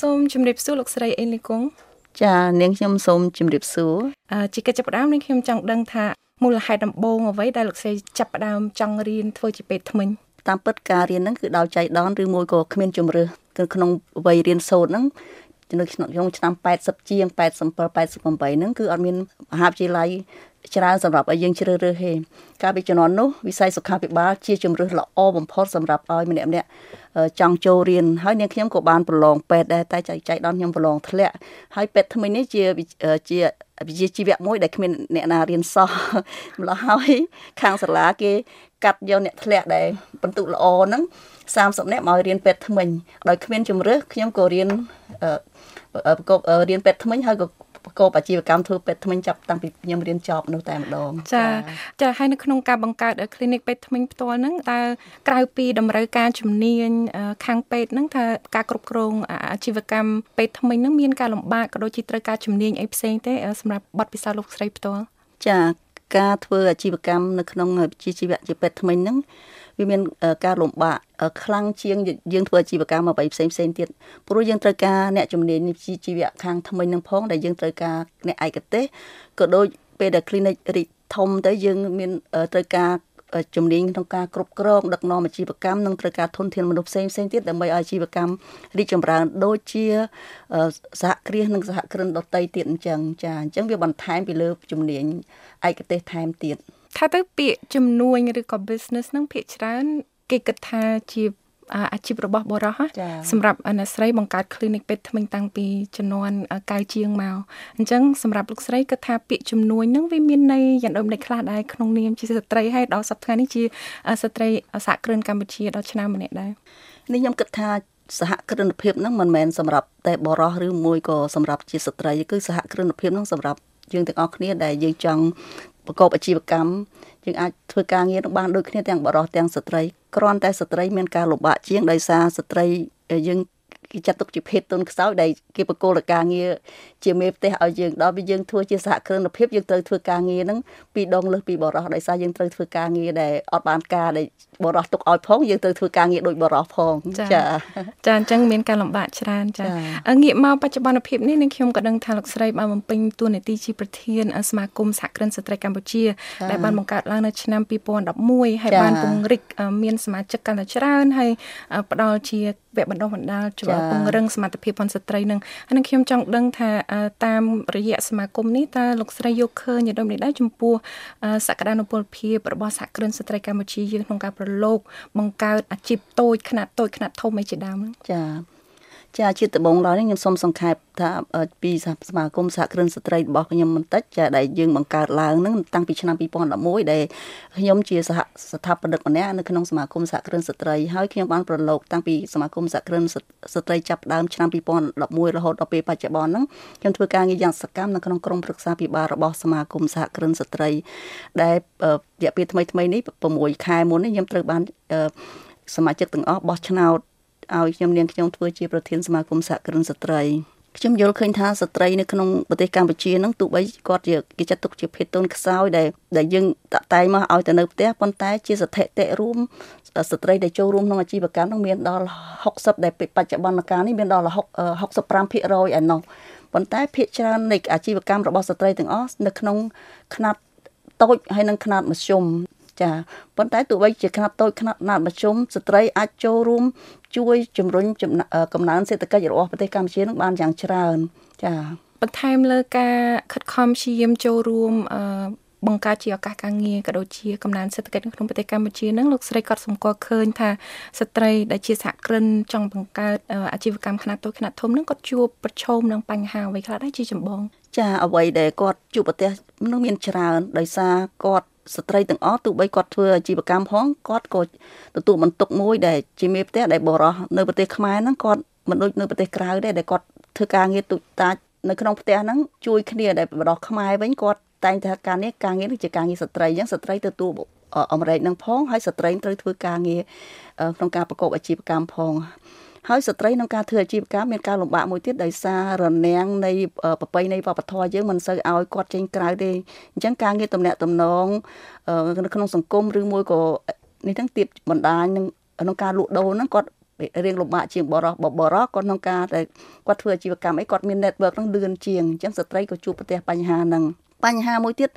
សូមជម្រាបសួរលោកស្រីអេលីកុងចានាងខ្ញុំសូមជម្រាបសួរអឺជាកិច្ចចាប់ផ្ដើមនាងខ្ញុំចង់ដឹងថាមូលហេតុដំបូងអ្វីដែលលោកស្រីចាប់ផ្ដើមចង់រៀនធ្វើជាពេទ្យថ្មិញតាមពិតការរៀនហ្នឹងគឺដោយចៃដន្យឬមួយក៏គ្មានជំរឿគឺក្នុងវ័យរៀនសូត្រហ្នឹងនៅក្នុងឆ្នាំ80ជាង87 88ហ្នឹងគឺអត់មានមហាវិទ្យាល័យ ច្រើនសម្រាប់ឲ្យយើងជ្រើសរើសទេកាលពីជំនាន់នោះវិស័យសុខាភិបាលជាជំរើសល្អបំផុតសម្រាប់ឲ្យម្នាក់ម្នាក់ចង់ចូលរៀនហើយនាងខ្ញុំក៏បានប្រឡងពេទ្យដែរតែចៃចៃដល់ខ្ញុំប្រឡងធ្លាក់ហើយពេទ្យថ្មីនេះជាជាវិជ្ជាជីវៈមួយដែលគ្មានអ្នកណារៀនសោះម្ល៉េះហើយខាងសាលាគេកាត់យកអ្នកធ្លាក់ដែលបន្ទុកល្អហ្នឹង30នាក់មករៀនពេទ្យថ្មិញដោយគ្មានជំរើសខ្ញុំក៏រៀនប្រកបរៀនពេទ្យថ្មិញហើយក៏ ប្រកបអាជីវកម្មធ្វើពេទ្យថ្មិញចាប់តាំងពីខ្ញុំរៀនចប់នោះតែម្ដងចាចាហើយនៅក្នុងការបង្កើត clinic ពេទ្យថ្មិញផ្ទាល់ហ្នឹងតើក្រៅពីតម្រូវការជំនាញខាងពេទ្យហ្នឹងថាការគ្រប់គ្រងអាជីវកម្មពេទ្យថ្មិញហ្នឹងមានការលំបាកក៏ដូចជាត្រូវការជំនាញអីផ្សេងទេសម្រាប់បទពិសោធន៍លោកស្រីផ្ទាល់ចា ការធ្វើអាជីវកម្មនៅក្នុងវិជ្ជាជីវៈជាពេទ្យថ្មិញហ្នឹងវាមានការលំបាកខ្លាំងជាងយើងធ្វើអាជីវកម្មអ្វីផ្សេងផ្សេងទៀតព្រោះយើងត្រូវការអ្នកជំនាញវិជ្ជាជីវៈខាងថ្មិញនឹងផងដែលយើងត្រូវការអ្នកឯកទេសក៏ដូចពេលដែល clinic រីកធំទៅយើងមានត្រូវការ ជំនាញក្នុងការគ្រប់គ្រងដឹកនាំអាជីវកម្មនិងត្រូវការធនធានមនុស្សផ្សេងផ្សេងទៀតដើម្បីឲ្យអាជីវកម្មរីកចម្រើនដូចជាសហគ្រាសនិងសហគ្រិនដទៃទៀតអញ្ចឹងចាអញ្ចឹងវាបន្ថែមពីលើជំនាញឯកទេសថែមទៀតថាទៅពាក្យជំនួញឬក៏ business ហ្នឹងភាគច្រើនគេគិតថាជា អាជីពរបស់បរោះសម្រាប់អ្នកស្រីបង្កើត clinic ពេទ្យថ្មីតាំងពីជំនាន់កៅជាងមកអញ្ចឹងសម្រាប់លោកស្រីគិតថាពាក្យជំនួញហ្នឹងវាមានន័យយ៉ាងដូចម្ដេចខ្លះដែរក្នុងនាមជាស្ត្រីហើយដល់សប្តាហ៍នេះជាស្ត្រីសហគ្រិនកម្ពុជាដល់ឆ្នាំម្នាក់ដែរនេះខ្ញុំគិតថាសហគ្រិនភាពហ្នឹងមិនមែនសម្រាប់តែបរោះឬមួយក៏សម្រាប់ជាស្ត្រីគឺសហគ្រិនភាពហ្នឹងសម្រាប់យើងទាំងអស់គ្នាដែលយើងចង់ ប្រកបអាជីវកម្មយើងអាចធ្វើការងារនឹងបានដូចគ្នាទាំងបរិសុទ្ធទាំងស្ត្រីគ្រាន់តែស្ត្រីមានការលំបាកជាងដោយសារស្ត្រីយើងគេចាត់ទុកជាភេទទុនខ្សោយដែលគេបកគលការងារជាមេផ្ទះឲ្យយើងដល់ពេលយើងធ្វើជាសហគ្រិនភាពយើងត្រូវធ្វើការងារហ្នឹងពីរដងលើសពីបរោះដោយសារយើងត្រូវធ្វើការងារដែលអត់បានការដែល បរោះទុកឲ្យផងយើងត្រូវធ្វើការងារដូចបរោះផងចាចាអញ្ចឹងមានការលំបាកច្រើនចាងាកមកបច្ចុប្បន្នភាពនេះនឹងខ្ញុំក៏ដឹងថាលោកស្រីបានបំពេញតួនាទីជាប្រធានសមាគមសហគ្រិនស្ត្រីកម្ពុជាដែលបានបង្កើតឡើងនៅឆ្នាំ2011ហើយបានពង្រីកមានសមាជិកកាន់តែច្រើនហើយផ្ដល់ជាវគ្គបណ្ដុះបណ្ដាលជួយពង្រឹងសមត្ថភាពផងស្ត្រីនឹងហើយខ្ញុំចង់ដឹងថាតាមរយៈសមាគមនេះតើលោកស្រីយកឃើញយ៉ាងដូចម្តេចដែរចំពោះសក្តានុពលភាពរបស់សហគ្រិនស្ត្រីកម្ពុជាយើងក្នុងការប្រឡូកបង្កើតអាជីពតូចខ្នាតតូចខ្នាតធំអីជាដើមហ្នឹងចា ចាជាដំបងឡើយនេះខ្ញុំសូមសង្ខេបថាពីសមាគមសហគ្រិនស្ត្រីរបស់ខ្ញុំបន្តិចចាដែលយើងបង្កើតឡើងហ្នឹងតាំងពីឆ្នាំ2011ដែលខ្ញុំជាសហស្ថាបនិកម្នាក់នៅក្នុងសមាគមសហគ្រិនស្ត្រីហើយខ្ញុំបានប្រឡូកតាំងពីសមាគមសហគ្រិនស្ត្រីចាប់ដើមឆ្នាំ2011រហូតដល់ពេលបច្ចុប្បន្នហ្នឹងខ្ញុំធ្វើការងារយ៉ាងសកម្មនៅក្នុងក្រុមប្រឹក្សាពិបាលរបស់សមាគមសហគ្រិនស្ត្រី ដែលរយៈពេលថ្មីថ្មីនេះ6ខែមុននេះខ្ញុំត្រូវបានសមាជិកទាំងអស់បោះឆ្នោត ឲ្យខ្ញុំនាងខ្ញុំធ្វើជាប្រធានសមាគមសហគ្រិនស្ត្រីខ្ញុំយល់ឃើញថាស្ត្រីនៅក្នុងប្រទេសកម្ពុជាហ្នឹងទោះបីគាត់ជាគេចាត់ទុកជាភេទទុនខ្សោយដែលដែលយើងតាក់តែងមកឲ្យទៅនៅផ្ទះប៉ុន្តែជាស្ថិតិរួមស្ត្រីដែលចូលរួមក្នុងអាជីវកម្មហ្នឹងមានដល់60ដែលបច្ចុប្បន្នកាលនេះមានដល់65%ឯណោះប៉ុន្តែភាគច្រើននៃអាជីវកម្មរបស់ស្ត្រីទាំងអស់នៅក្នុងຂະຫນាត់តូចហើយនិងຂະຫນាត់មធ្យម ចាប៉ុន្តែទោះបីជាខ្នាតតូចខ្នាតណាត់មធ្យមស្ត្រីអាចចូលរួមជួយជំរុញកំណើនសេដ្ឋកិច្ចរបស់ប្រទេសកម្ពុជានឹងបានយ៉ាងច្រើនចាបន្ថែមលើការខិតខំព្យាយាមចូលរួមអឺបង្កើតជាឱកាសការងារក៏ដូចជាកំណើនសេដ្ឋកិច្ចនៅក្នុងប្រទេសកម្ពុជានឹងលោកស្រីក៏សម្គាល់ឃើញថាស្ត្រីដែលជាសហគ្រិនចង់បង្កើតអាជីវកម្មខ្នាតតូចខ្នាតធំនឹងក៏ជួបប្រឈមនឹងបញ្ហាអ្វីខ្លះដែរជាចម្បង ចាអ្វីដែលគាត់ជួបប្រទះនឹងមានច្រើនដោយសារគាត់ ស្ត្រីទាំងអស់ទោះបីគាត់ធ្វើអាជីវកម្មផងគាត់ក៏ទទួលបន្ទុកមួយដែលជាមេផ្ទះដែលបរោះនៅប្រទេសខ្មែរហ្នឹងគាត់មិនដូចនៅប្រទេសក្រៅដែរដែលគាត់ធ្វើការងារទូចតាចនៅក្នុងផ្ទះហ្នឹងជួយគ្នាដែលបរោះខ្មែរវិញគាត់តែងតែការនេះការងារនេះជាការងារស្ត្រីអញ្ចឹងស្ត្រីទទួលអមរែកនឹងផងហើយស្ត្រីត្រូវធ្វើការងារក្នុងការប្រកបអាជីវកម្មផង ហើយស្ត្រីក្នុងការធ្វើអាជីវកម្មមានការលំបាកមួយទៀតដោយសាររនាំងនៃប្រពៃណីវប្បធម៌យើងមិនសូវឲ្យគាត់ចេញក្រៅទេអញ្ចឹងការងារតំណាក់តំណងនៅក្នុងសង្គមឬមួយក៏នេះទាំងទៀបបណ្ដាញនឹងក្នុងការលក់ដូរហ្នឹងគាត់រៀងលំបាកជាងបរោះបរោះគាត់ក្នុងការដែលគាត់ធ្វើអាជីវកម្មអីគាត់មាន network នឹងលឿនជាងអញ្ចឹងស្ត្រីក៏ជួបប្រទះបញ្ហាហ្នឹង បញ្ហាមួយទៀត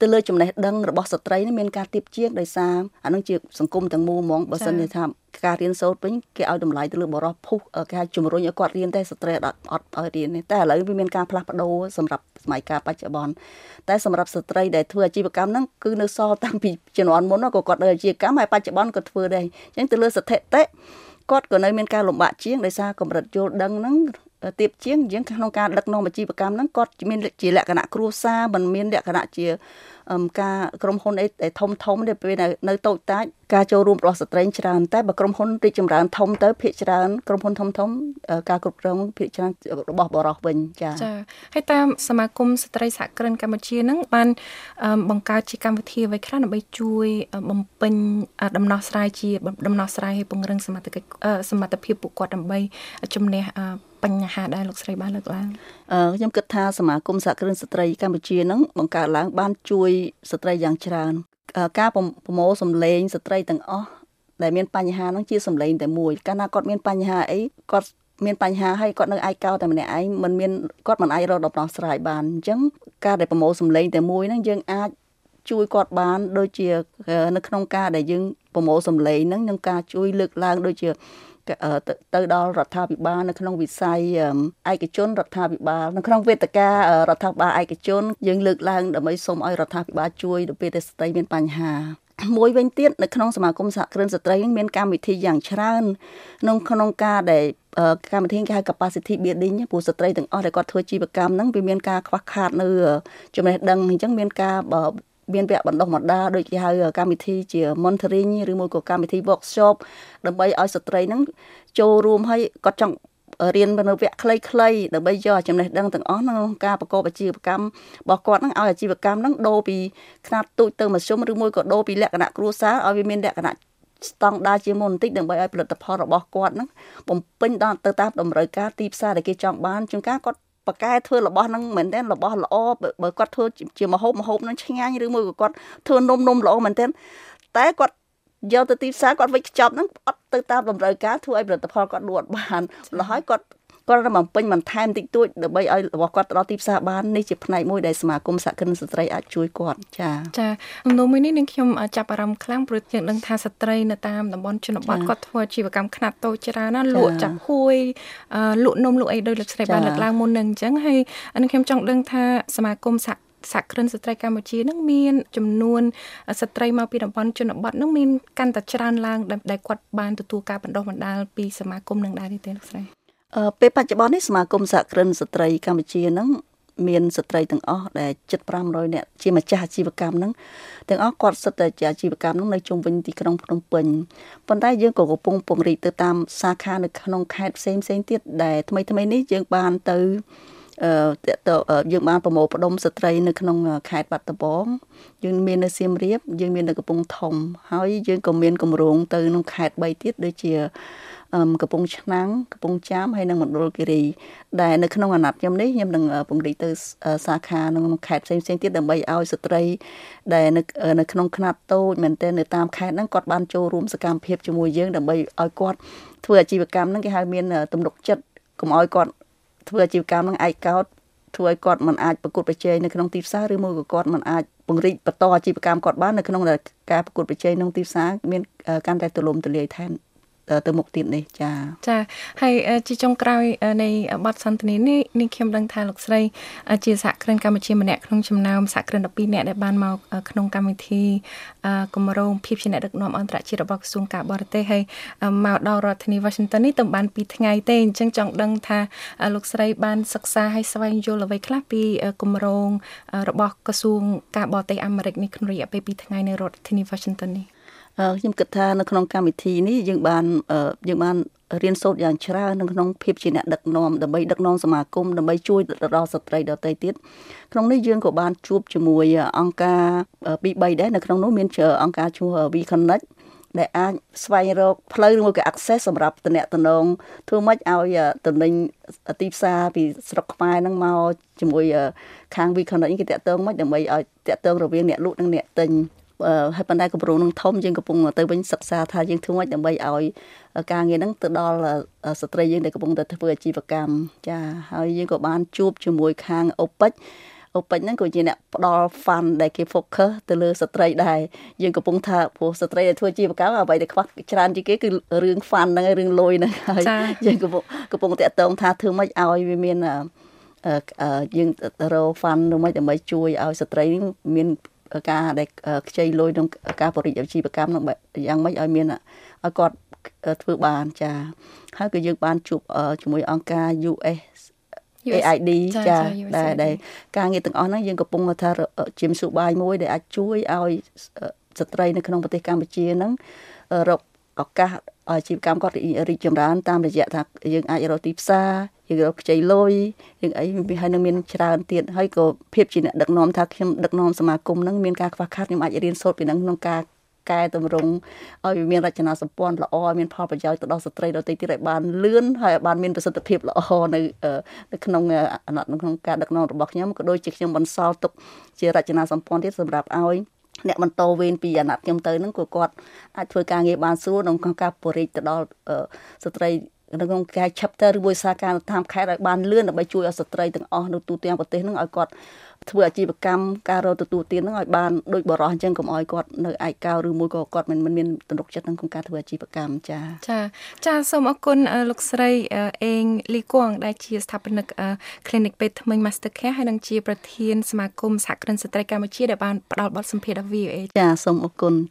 ទៅលើចំណេះដឹងរបស់ស្ត្រីនេះមានការទៀបជាងដោយសារអានឹងជាសង្គមទាំងមូលហ្មងបើសិនជាថាការរៀនសូត្រវិញគេឲ្យតម្លៃទៅលើបរិសុទ្ធភុសគេជំរុញឲ្យគាត់រៀនតែស្ត្រីអត់អត់ឲ្យរៀនទេតែឥឡូវវាមានការផ្លាស់ប្ដូរសម្រាប់សម័យកាលបច្ចុប្បន្នតែសម្រាប់ស្ត្រីដែលធ្វើអាជីវកម្មហ្នឹងគឺនៅសល់តាំងពីជំនាន់មុនក៏គាត់នៅអាជីវកម្មហើយបច្ចុប្បន្នក៏ធ្វើដែរអញ្ចឹងទៅលើស្ថិតិគាត់ក៏នៅមានការលំបាកជាងដោយសារកម្រិតយល់ដឹងហ្នឹង ទៀបជាងយើងក្នុងការដឹកនាំអាជីវកម្មហ្នឹងគាត់មានជាលក្ខណៈគ្រួសារមិនមានលក្ខណៈជាការក្រុមហ៊ុនអីដែលធំធំដែលពេលនៅតូចតាចការចូលរួមរបស់ស្ត្រីច្រើនតែបើក្រុមហ៊ុនរីកចម្រើនធំទៅភាគច្រើនក្រុមហ៊ុនធំធំការគ្រប់គ្រងភាគច្រើនរបស់បរិសវិញចា៎ចាហើយតាមសមាគមស្ត្រីសហគ្រិនកម្ពុជានឹងបានបង្កើតជាកម្មវិធីអ្វីខ្លះដើម្បីជួយបំពេញដំណោះស្រាយជាដំណោះស្រាយឲ្យពង្រឹងសមត្ថកិច្ចសមត្ថភាពពួកគាត់ដើម្បីជំនះ បញ្ហាដែលលោកស្រីបានលើកឡើងអឺខ្ញុំគិតថាសមាគមសហគ្រិនស្ត្រីកម្ពុជានឹងបង្កើតឡើងបានជួយស្ត្រីយ៉ាងច្រើនការប្រមូលសម្លេងស្ត្រីទាំងអស់ដែលមានបញ្ហាហ្នឹងជាសម្លេងតែមួយកាលណាគាត់មានបញ្ហាអីគាត់មានបញ្ហាហើយគាត់នៅឯកោតែម្នាក់ឯងមិនមានគាត់មិនអាចរកដំណោះស្រាយបានអញ្ចឹងការដែលប្រមូលសម្លេងតែមួយហ្នឹងយើងអាចជួយគាត់បានដូចជានៅក្នុងការដែលយើងប្រមូលសម្លេងហ្នឹងនឹងការជួយលើកឡើងដូចជា ទៅដល់រដ្ឋាភិបាលនៅក្នុងវិស័យឯកជនរដ្ឋាភិបាលនៅក្នុងវេទិការដ្ឋាភិបាលឯកជនយើងលើកឡើងដើម្បីសូមឲ្យរដ្ឋាភិបាលជួយទៅពេលដែលស្ត្រីមានបញ្ហាមួយវិញទៀតនៅក្នុងសមាគមសហគ្រិនស្ត្រីមានកម្មវិធីយ៉ាងច្រើនក្នុងក្នុងការដែលកម្មវិធីគេហៅ capacity building ព្រោះស្ត្រីទាំងអស់ដែលគាត់ធ្វើជីវកម្មហ្នឹងវាមានការខ្វះខាតនៅចំណេះដឹងអញ្ចឹងមានការ មានវគ្គបណ្ដុះបណ្ដាលដូចគេហៅកម្មវិធីជា mentoring ឬមួយក៏កម្មវិធី workshop ដើម្បីឲ្យស្ត្រីហ្នឹងចូលរួមឲ្យគាត់ចង់រៀននៅវគ្គខ្លីៗដើម្បីយកចំណេះដឹងទាំងអស់ក្នុងការប្រកបអាជីវកម្មរបស់គាត់ហ្នឹងឲ្យអាជីវកម្មហ្នឹងដូរពីខ្នាតទូចទៅមធ្យមឬមួយក៏ដូរពីលក្ខណៈគ្រួសារឲ្យវាមានលក្ខណៈស្តង់ដារជាមុនបន្តិចដើម្បីឲ្យផលិតផលរបស់គាត់ហ្នឹងបំពេញដល់ទៅតាមតម្រូវការទីផ្សារដែលគេចង់បានជាងការគាត់ ប៉កែធ្វើរបស់ហ្នឹងមែនទែនរបស់ល្អបើគាត់ធ្វើជាមហូបមហូបហ្នឹងឆ្ងាញ់ឬមួយក៏គាត់ធ្វើនំនំល្អមែនទែនតែគាត់យកទៅទីផ្សារគាត់វិចខ្ចប់ហ្នឹងអត់ទៅតាមតម្រូវការធ្វើឲ្យផលិតផលគាត់លក់បានម្ល៉េះហើយគាត់ គាត់រំបំពេញបន្ថែមតិចតួចដើម្បីឲ្យរបស់គាត់ទៅដល់ទីផ្សារបាននេះជាផ្នែកមួយដែលសមាគមសហគ្រិនស្ត្រីអាចជួយគាត់ចាចាអំណួរមួយនេះនឹងខ្ញុំចាប់អារម្មណ៍ខ្លាំងព្រោះយើងដឹងថាស្ត្រីនៅតាមតំបន់ជនបទគាត់ធ្វើអាជីវកម្មខ្នាតតូចច្រើនណាលក់ចាប់ហួយលក់នំលក់អីដោយលោកស្រីបានលើកឡើងមុននឹងអញ្ចឹងហើយនឹងខ្ញុំចង់ដឹងថាសមាគមសហសហគ្រិនស្ត្រីកម្ពុជានឹងមានចំនួនស្ត្រីមកពីតំបន់ជនបទនឹងមានកាន់តែច្រើនឡើងដែលគាត់បានទទួលការបណ្ដុះបណ្ដាលពីសមាគមនឹងដែរទេលោកស្រី ពេលបច្ចុប្បន្ននេះសមាគមសហគ្រិនស្ត្រីកម្ពុជានឹងមានស្ត្រីទាំងអស់ដែលជិត500នាក់ជាម្ចាស់អាជីវកម្មហ្នឹងទាំងអស់គាត់សិតតែជាអាជីវកម្មហ្នឹងនៅជុំវិញទីក្រុងភ្នំពេញប៉ុន្តែយើងក៏កំពុងពង្រីកទៅតាមសាខានៅក្នុងខេត្តផ្សេងផ្សេងទៀតដែលថ្មីថ្មីនេះយើងបានទៅ អឺតើយើងបានប្រមូលផ្ដុំស្ត្រីនៅក្នុងខេត្តបាត់ដំបងយើងមាននៅសៀមរាបយើងមាននៅកំពង់ធំ ហើយយើងក៏មានកម្រងទៅក្នុងខេត្ត3ទៀតដូចជាកំពង់ឆ្នាំងកំពង់ចាមហើយនិងមណ្ឌលគិរី ដែលនៅក្នុងអាណត្តិខ្ញុំនេះខ្ញុំនឹងពង្រីកទៅសាខាក្នុងខេត្តផ្សេងផ្សេងទៀតដើម្បីឲ្យស្ត្រី ដែលនៅនៅក្នុងខ្នាតតូចមែនទែននៅតាមខេត្តហ្នឹងគាត់បានចូលរួមសកម្មភាពជាមួយយើងដើម្បីឲ្យគាត់ធ្វើអាជីវកម្មហ្នឹងគេហៅមានទំនុកចិត្តកុំឲ្យគាត់ ធ្វើអាជីវកម្មហ្នឹងឯកោតធ្វើឲ្យគាត់មិនអាចប្រកួតប្រជែងនៅក្នុងទីផ្សារឬមួយក៏គាត់មិនអាចពង្រីកបន្តអាជីវកម្មគាត់បាននៅក្នុងការប្រកួតប្រជែងក្នុងទីផ្សារមានកាន់តែទូលំទូលាយថែម ទៅមុខទៀតនេះចាចាហើយជាចុងក្រោយនៃបទសន្ទនានេះនេះខ្ញុំដឹងថាលោកស្រីជាសហគ្រិនកម្ពុជាម្នាក់ក្នុងចំណោមសហគ្រិន12នាក់ដែលបានមកក្នុងកម្មវិធីគម្រោងភាពជាអ្នកដឹកនាំអន្តរជាតិរបស់ក្រសួងការបរទេសហើយមកដល់រដ្ឋធានី Washington នេះទៅបានពីថ្ងៃទេអញ្ចឹងចង់ដឹងថាលោកស្រីបានសិក្សាហើយស្វែងយល់អ្វីខ្លះពីគម្រោងរបស់ក្រសួងការបរទេសអាមេរិកនេះក្នុងរយៈពេល2ថ្ងៃនៅរដ្ឋធានី Washington នេះ ខ្ញុំគិតថានៅក្នុងកម្មវិធីនេះយើងបានយើងបានរៀនសូត្រយ៉ាងច្រើននៅក្នុងភាពជាអ្នកដឹកនាំដើម្បីដឹកនាំសមាគមដើម្បីជួយដល់ស្ត្រីដទៃទៀតក្នុងនេះយើងក៏បានជួបជាមួយអង្គការពី3ដែរនៅក្នុងនោះមានអង្គការឈ្មោះ We Connect ដែលអាចស្វែងរកផ្លូវឬមួយក៏ access សម្រាប់តំណតំណងធ្វើម៉េចឲ្យតំណែងទីផ្សារពីស្រុកខ្មែរហ្នឹងមកជាមួយខាង We Connect គេតាក់ទងមកដើម្បីឲ្យតាក់ទងរវាងអ្នកលក់និងអ្នកទិញ ហើយប៉ុន្តែគម្រោងនឹងធំយើងកំពុងទៅវិញសិក្សាថាយើងធ្វើម៉េចដើម្បីឲ្យការងារហ្នឹងទៅដល់ស្ត្រីយើងដែលកំពុងតែធ្វើអាជីវកម្មចាហើយយើងក៏បានជួបជាមួយខាងអូប៉ិចអូពេចហ្នឹងក៏ជាអ្នកផ្ដល់ fund ដែលគេ focus ទៅលើស្ត្រីដែរយើងកំពុងថាព្រោះស្ត្រីដែលធ្វើជីវកម្មអ្វីដែលខ្វះច្រើនជាងគេគឺរឿង fund ហ្នឹងរឿងលុយហ្នឹងហើយយើងកំពុងកំពុងតាក់ទងថាធ្វើម៉េចឲ្យវាមានយើងរក fund ឬមិនដើម្បីជួយឲ្យស្ត្រីនេះមាន ការដែលខ្ចីលុយក្នុងការបរិយាអាជីវកម្មនឹងយ៉ាងម៉េចឲ្យមានឲ្យគាត់ធ្វើបានចាហើយក៏យើងបានជួបជាមួយអង្គការ US AID ចាដែលដែលការងារទាំងអស់ហ្នឹងយើងកំពុងថាជាមសុបាយមួយដែលអាចជួយឲ្យស្ត្រីនៅក្នុងប្រទេសកម្ពុជាហ្នឹងរកឱកាសអាជីវកម្មគាត់រីកចម្រើនតាមរយៈថាយើងអាចរកទីផ្សារ យើងរកខ្ចីលុយយើងអីហើយនឹងមានច្រើនទៀតហើយក៏ភាពជាអ្នកដឹកនាំថាខ្ញុំដឹកនាំសមាគមហ្នឹងមានការខ្វះខាតខ្ញុំអាចរៀនសូត្រពីហ្នឹងក្នុងការកែតម្រង់ឲ្យវាមានរចនាសម្ព័ន្ធល្អមានផលប្រយោជន៍ទៅដល់ស្ត្រីដទៃទៀតឲ្យបានលឿនហើយឲ្យបានមានប្រសិទ្ធភាពល្អនៅនៅក្នុងអាណត្តិក្នុងការដឹកនាំរបស់ខ្ញុំក៏ដូចជាខ្ញុំបន្សល់ទុកជារចនាសម្ព័ន្ធទៀតសម្រាប់ឲ្យអ្នកបន្តវេនពីអាណត្តិខ្ញុំទៅហ្នឹងក៏គាត់អាចធ្វើការងារបានស្រួលក្នុងការពរិចទៅដល់ស្ត្រីនៅ ក្នុងការ chapter ឬមួយសាខាតាមខេត្តឲ្យបានលឿនដើម្បីជួយឲ្យស្ត្រីទាំងអស់នៅទូទាំងប្រទេសហ្នឹងឲ្យគាត់ធ្វើអាជីវកម្មការរកទទួលទានហ្នឹងឲ្យបានដូចបរោះអញ្ចឹងកុំឲ្យគាត់នៅឯកោឬមួយក៏គាត់មិនមានទំនុកចិត្តក្នុងការធ្វើអាជីវកម្មចាចាចាសូមអរគុណលោកស្រីអេងលីគងដែលជាស្ថាបនិក Clinic ពេទ្យថ្មី Master Care ហើយនិងជាប្រធានសមាគមសហគ្រិនស្ត្រីកម្ពុជាដែលបានផ្ដល់បទសម្ភាសន៍ដល់ VOA ចាសូមអរគុណ